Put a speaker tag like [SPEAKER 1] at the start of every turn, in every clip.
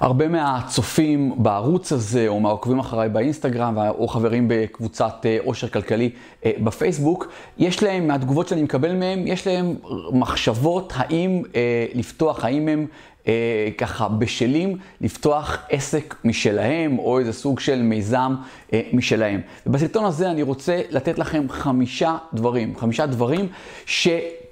[SPEAKER 1] הרבה מהצופים בערוץ הזה, או מהעוקבים אחריי באינסטגרם, או חברים בקבוצת עושר כלכלי בפייסבוק, יש להם, מהתגובות שאני מקבל מהם, יש להם מחשבות האם לפתוח, האם הם ככה בשלים לפתוח עסק משלהם, או איזה סוג של מיזם משלהם. ובסרטון הזה אני רוצה לתת לכם חמישה דברים, חמישה דברים ש...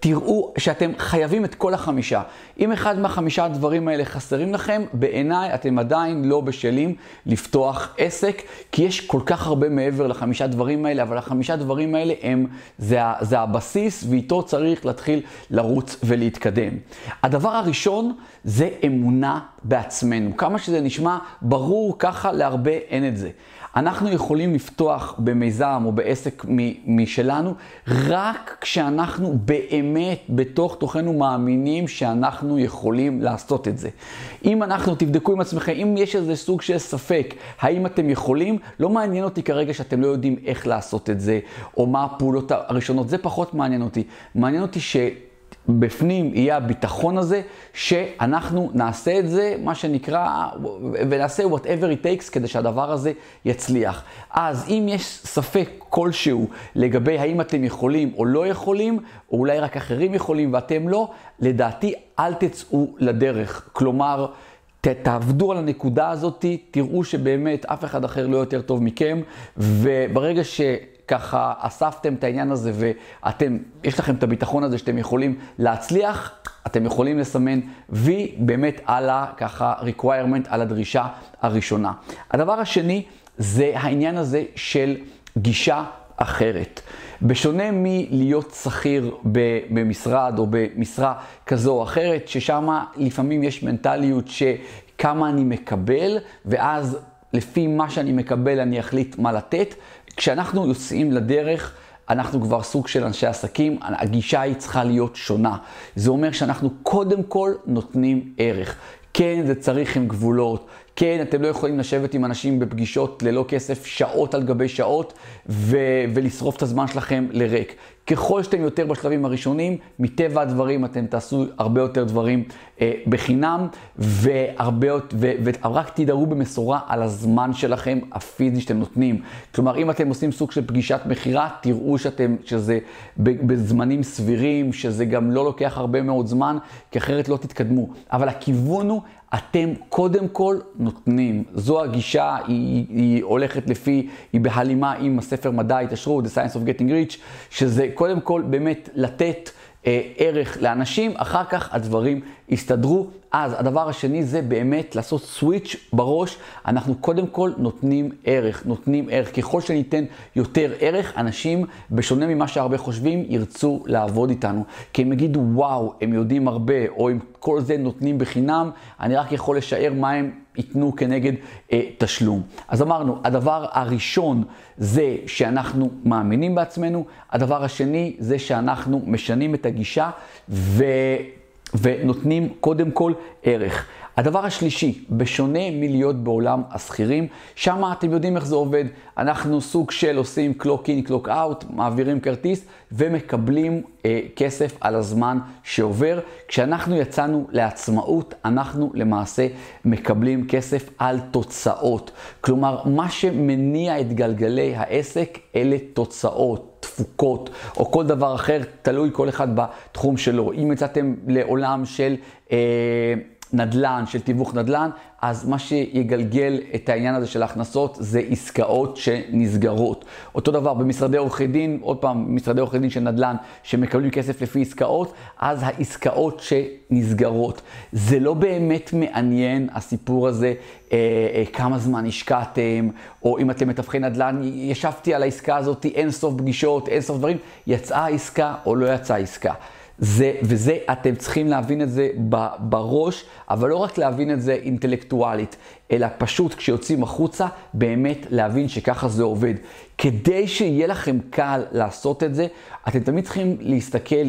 [SPEAKER 1] תראו שאתם חייבים את כל החמישה. אם אחד מהחמישה הדברים האלה חסרים לכם, בעיניי אתם עדיין לא בשלים לפתוח עסק, כי יש כל כך הרבה מעבר לחמישה דברים האלה, אבל החמישה דברים האלה הם, זה, זה הבסיס, ואיתו צריך להתחיל לרוץ ולהתקדם. הדבר הראשון זה אמונה בעצמנו. כמה שזה נשמע ברור, ככה להרבה אין את זה. אנחנו יכולים לפתוח במיזם או בעסק משלנו רק כשאנחנו באמת בתוך תוכנו מאמינים שאנחנו יכולים לעשות את זה. אם אנחנו, תבדקו עם עצמכם, אם יש איזה סוג של ספק, האם אתם יכולים, לא מעניין אותי כרגע שאתם לא יודעים איך לעשות את זה, או מה הפעולות הראשונות, זה פחות מעניין אותי. מעניין אותי ש... בפנים יהיה הביטחון הזה שאנחנו נעשה את זה, מה שנקרא, ונעשה whatever it takes כדי שהדבר הזה יצליח. אז אם יש ספק כלשהו לגבי האם אתם יכולים או לא יכולים, או אולי רק אחרים יכולים ואתם לא, לדעתי אל תצאו לדרך. כלומר, תעבדו על הנקודה הזאת, תראו שבאמת אף אחד אחר לא יותר טוב מכם, וברגע ש... ככה אספתם את העניין הזה ואתם, יש לכם את הביטחון הזה שאתם יכולים להצליח, אתם יכולים לסמן וי באמת על ה, ככה, requirement, על הדרישה הראשונה. הדבר השני זה העניין הזה של גישה אחרת. בשונה מלהיות שכיר במשרד או במשרה כזו או אחרת, ששם לפעמים יש מנטליות שכמה אני מקבל, ואז לפי מה שאני מקבל אני אחליט מה לתת. כשאנחנו יוצאים לדרך, אנחנו כבר סוג של אנשי עסקים, הגישה היא צריכה להיות שונה. זה אומר שאנחנו קודם כל נותנים ערך. כן, זה צריך עם גבולות. כן, אתם לא יכולים לשבת עם אנשים בפגישות ללא כסף שעות על גבי שעות ו- ולשרוף את הזמן שלכם לריק. ככל שאתם יותר בשלבים הראשונים, מטבע הדברים אתם תעשו הרבה יותר דברים אה, בחינם, והרבה, ו- ורק תדארו במשורה על הזמן שלכם הפיזי שאתם נותנים. כלומר, אם אתם עושים סוג של פגישת מכירה, תראו שאתם, שזה בזמנים סבירים, שזה גם לא לוקח הרבה מאוד זמן, כי אחרת לא תתקדמו. אבל הכיוון הוא אתם קודם כל נותנים. זו הגישה, היא, היא הולכת לפי, היא בהלימה עם הספר מדע ההתעשרות, The Science of Getting Rich, שזה קודם כל באמת לתת אה, ערך לאנשים, אחר כך הדברים יסתדרו. אז הדבר השני זה באמת לעשות סוויץ' בראש. אנחנו קודם כל נותנים ערך, נותנים ערך. ככל שניתן יותר ערך, אנשים, בשונה ממה שהרבה חושבים, ירצו לעבוד איתנו. כי הם יגידו, וואו, הם יודעים הרבה, או אם כל זה נותנים בחינם, אני רק יכול לשער מה הם ייתנו כנגד אה, תשלום. אז אמרנו, הדבר הראשון זה שאנחנו מאמינים בעצמנו, הדבר השני זה שאנחנו משנים את הגישה ו... ונותנים קודם כל ערך. הדבר השלישי, בשונה מלהיות בעולם השכירים, שם אתם יודעים איך זה עובד. אנחנו סוג של עושים קלוק אין, קלוק אאוט, מעבירים כרטיס ומקבלים אה, כסף על הזמן שעובר. כשאנחנו יצאנו לעצמאות, אנחנו למעשה מקבלים כסף על תוצאות. כלומר, מה שמניע את גלגלי העסק אלה תוצאות. תפוקות, או כל דבר אחר, תלוי כל אחד בתחום שלו. אם יצאתם לעולם של... אה, נדל"ן, של תיווך נדל"ן, אז מה שיגלגל את העניין הזה של ההכנסות זה עסקאות שנסגרות. אותו דבר במשרדי עורכי דין, עוד פעם, משרדי עורכי דין של נדל"ן שמקבלים כסף לפי עסקאות, אז העסקאות שנסגרות. זה לא באמת מעניין הסיפור הזה, אה, אה, כמה זמן השקעתם, או אם אתם מתווכי נדל"ן, ישבתי על העסקה הזאת אין סוף פגישות, אין סוף דברים, יצאה עסקה או לא יצאה עסקה. זה, וזה, אתם צריכים להבין את זה בראש, אבל לא רק להבין את זה אינטלקטואלית, אלא פשוט כשיוצאים החוצה, באמת להבין שככה זה עובד. כדי שיהיה לכם קל לעשות את זה, אתם תמיד צריכים להסתכל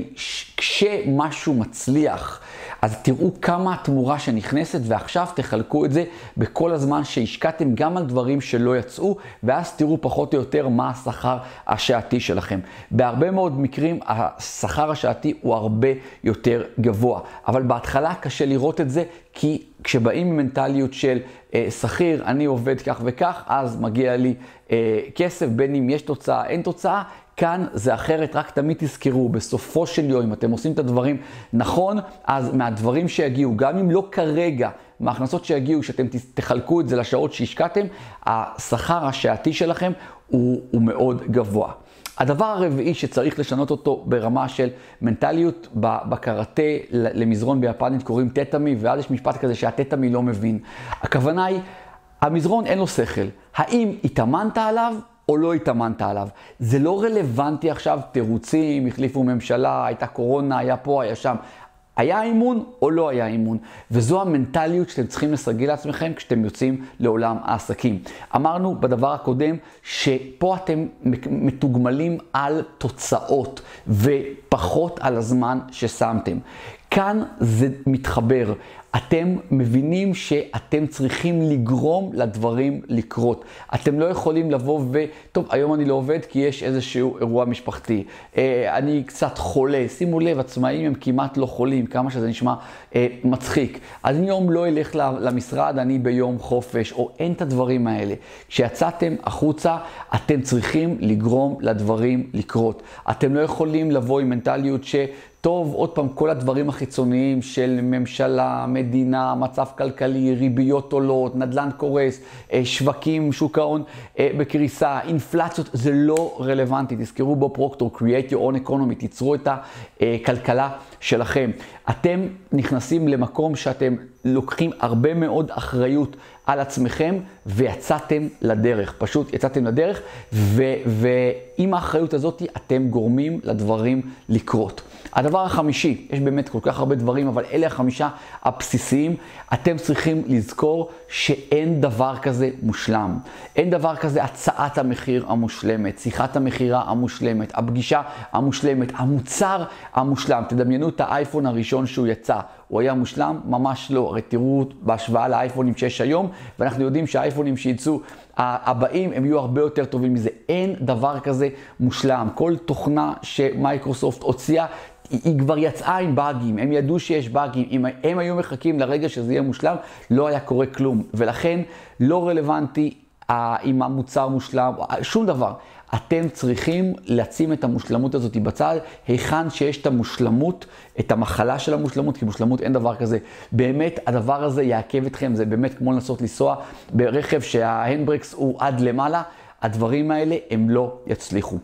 [SPEAKER 1] כשמשהו מצליח. אז תראו כמה התמורה שנכנסת, ועכשיו תחלקו את זה בכל הזמן שהשקעתם גם על דברים שלא יצאו, ואז תראו פחות או יותר מה השכר השעתי שלכם. בהרבה מאוד מקרים השכר השעתי הוא הרבה יותר גבוה, אבל בהתחלה קשה לראות את זה, כי כשבאים ממנטליות של אה, שכיר, אני עובד כך וכך, אז מגיע לי אה, כסף, בין אם יש תוצאה, אין תוצאה. כאן זה אחרת, רק תמיד תזכרו, בסופו של יום, אם אתם עושים את הדברים נכון, אז מהדברים שיגיעו, גם אם לא כרגע, מההכנסות שיגיעו, שאתם תחלקו את זה לשעות שהשקעתם, השכר השעתי שלכם הוא, הוא מאוד גבוה. הדבר הרביעי שצריך לשנות אותו ברמה של מנטליות, בקראטה למזרון ביפנית קוראים טטמי, ואז יש משפט כזה שהטטמי לא מבין. הכוונה היא, המזרון אין לו שכל. האם התאמנת עליו או לא התאמנת עליו? זה לא רלוונטי עכשיו, תירוצים, החליפו ממשלה, הייתה קורונה, היה פה, היה שם. היה אימון או לא היה אימון. וזו המנטליות שאתם צריכים לסגל לעצמכם כשאתם יוצאים לעולם העסקים. אמרנו בדבר הקודם שפה אתם מתוגמלים על תוצאות ופחות על הזמן ששמתם. כאן זה מתחבר. אתם מבינים שאתם צריכים לגרום לדברים לקרות. אתם לא יכולים לבוא ו... טוב, היום אני לא עובד כי יש איזשהו אירוע משפחתי. אה, אני קצת חולה. שימו לב, עצמאים הם כמעט לא חולים, כמה שזה נשמע אה, מצחיק. אז אני יום לא אלך למשרד, אני ביום חופש, או אין את הדברים האלה. כשיצאתם החוצה, אתם צריכים לגרום לדברים לקרות. אתם לא יכולים לבוא עם מנטליות ש... טוב, עוד פעם, כל הדברים החיצוניים של ממשלה, מדינה, מצב כלכלי, ריביות עולות, נדל"ן קורס, אה, שווקים, שוק ההון אה, בקריסה, אינפלציות, זה לא רלוונטי. תזכרו בו פרוקטור, create your own economy, תיצרו את הכלכלה שלכם. אתם נכנסים למקום שאתם לוקחים הרבה מאוד אחריות על עצמכם ויצאתם לדרך. פשוט יצאתם לדרך, ועם האחריות הזאת אתם גורמים לדברים לקרות. הדבר החמישי, יש באמת כל כך הרבה דברים, אבל אלה החמישה הבסיסיים. אתם צריכים לזכור שאין דבר כזה מושלם. אין דבר כזה הצעת המחיר המושלמת, שיחת המכירה המושלמת, הפגישה המושלמת, המוצר המושלם. תדמיינו את האייפון הראשון שהוא יצא. הוא היה מושלם? ממש לא. הרי תראו בהשוואה לאייפונים שיש היום, ואנחנו יודעים שהאייפונים שיצאו הבאים הם יהיו הרבה יותר טובים מזה. אין דבר כזה מושלם. כל תוכנה שמייקרוסופט הוציאה היא כבר יצאה עם באגים, הם ידעו שיש באגים, אם הם היו מחכים לרגע שזה יהיה מושלם, לא היה קורה כלום. ולכן לא רלוונטי אם המוצר מושלם, שום דבר. אתם צריכים לשים את המושלמות הזאת בצד, היכן שיש את המושלמות, את המחלה של המושלמות, כי מושלמות אין דבר כזה. באמת, הדבר הזה יעכב אתכם, זה באמת כמו לנסות לנסוע ברכב שההנדברקס הוא עד למעלה, הדברים האלה הם לא יצליחו.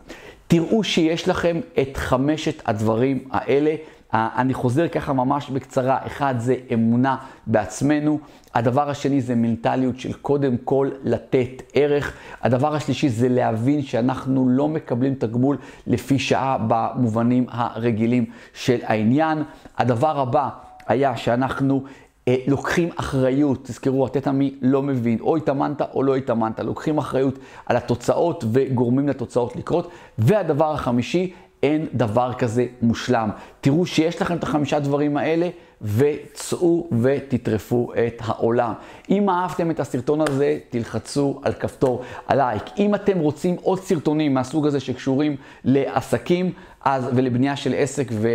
[SPEAKER 1] תראו שיש לכם את חמשת הדברים האלה. אני חוזר ככה ממש בקצרה. אחד זה אמונה בעצמנו. הדבר השני זה מנטליות של קודם כל לתת ערך. הדבר השלישי זה להבין שאנחנו לא מקבלים תגמול לפי שעה במובנים הרגילים של העניין. הדבר הבא היה שאנחנו אה, לוקחים אחריות, תזכרו, הטטמי לא מבין, או התאמנת או לא התאמנת, לוקחים אחריות על התוצאות וגורמים לתוצאות לקרות. והדבר החמישי, אין דבר כזה מושלם. תראו שיש לכם את החמישה דברים האלה, וצאו ותטרפו את העולם. אם אהבתם את הסרטון הזה, תלחצו על כפתור הלייק. אם אתם רוצים עוד סרטונים מהסוג הזה שקשורים לעסקים אז, ולבנייה של עסק ו...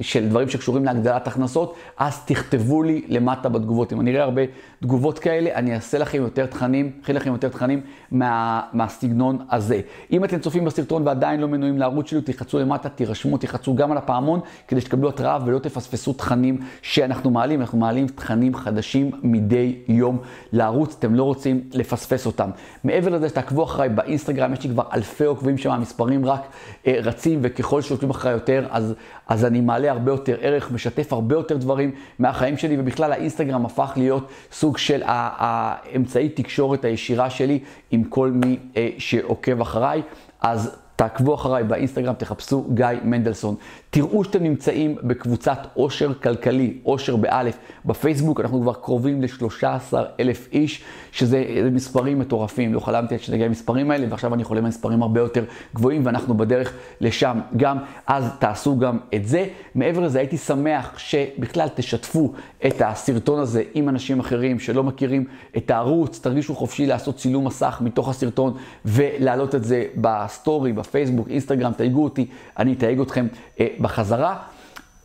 [SPEAKER 1] של דברים שקשורים להגדלת הכנסות, אז תכתבו לי למטה בתגובות. אם אני אראה הרבה תגובות כאלה, אני אעשה לכם יותר תכנים, אכין לכם יותר תכנים מה, מהסגנון הזה. אם אתם צופים בסרטון ועדיין לא מנויים לערוץ שלי, תלחצו למטה, תירשמו, תלחצו גם על הפעמון, כדי שתקבלו התראה ולא תפספסו תכנים שאנחנו מעלים. אנחנו מעלים תכנים חדשים מדי יום לערוץ, אתם לא רוצים לפספס אותם. מעבר לזה, שתעקבו אחריי באינסטגרם, יש לי כבר אלפי עוקבים שם, המספרים רק אה, רצים, וככל שעוקבים אחריי יותר, אז, אז אני מעלה הרבה יותר ערך, משתף הרבה יותר דברים מהחיים שלי, ובכלל האינסטגרם הפך להיות סוג של האמצעי תקשורת הישירה שלי עם כל מי אה, שעוקב אחריי. אז תעקבו אחריי באינסטגרם, תחפשו גיא מנדלסון. תראו שאתם נמצאים בקבוצת עושר כלכלי, עושר באלף, בפייסבוק, אנחנו כבר קרובים ל-13 אלף איש, שזה מספרים מטורפים, לא חלמתי עד שנגיע למספרים האלה, ועכשיו אני חולם על מספרים הרבה יותר גבוהים, ואנחנו בדרך לשם גם, אז תעשו גם את זה. מעבר לזה, הייתי שמח שבכלל תשתפו את הסרטון הזה עם אנשים אחרים שלא מכירים את הערוץ, תרגישו חופשי לעשות צילום מסך מתוך הסרטון ולהעלות את זה בסטורי, בפייסבוק, אינסטגרם, תייגו אותי, אני אתייג אתכם. בחזרה.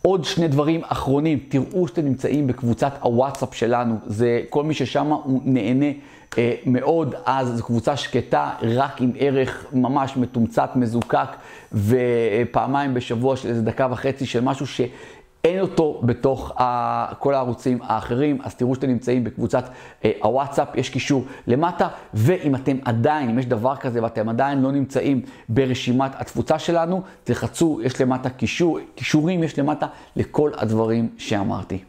[SPEAKER 1] עוד שני דברים אחרונים, תראו שאתם נמצאים בקבוצת הוואטסאפ שלנו, זה כל מי ששם הוא נהנה אה, מאוד, אז זו קבוצה שקטה, רק עם ערך ממש מתומצת, מזוקק, ופעמיים בשבוע של איזה דקה וחצי של משהו ש... אין אותו בתוך ה, כל הערוצים האחרים, אז תראו שאתם נמצאים בקבוצת אה, הוואטסאפ, יש קישור למטה, ואם אתם עדיין, אם יש דבר כזה ואתם עדיין לא נמצאים ברשימת התפוצה שלנו, תלחצו, יש למטה קישור, קישורים יש למטה לכל הדברים שאמרתי.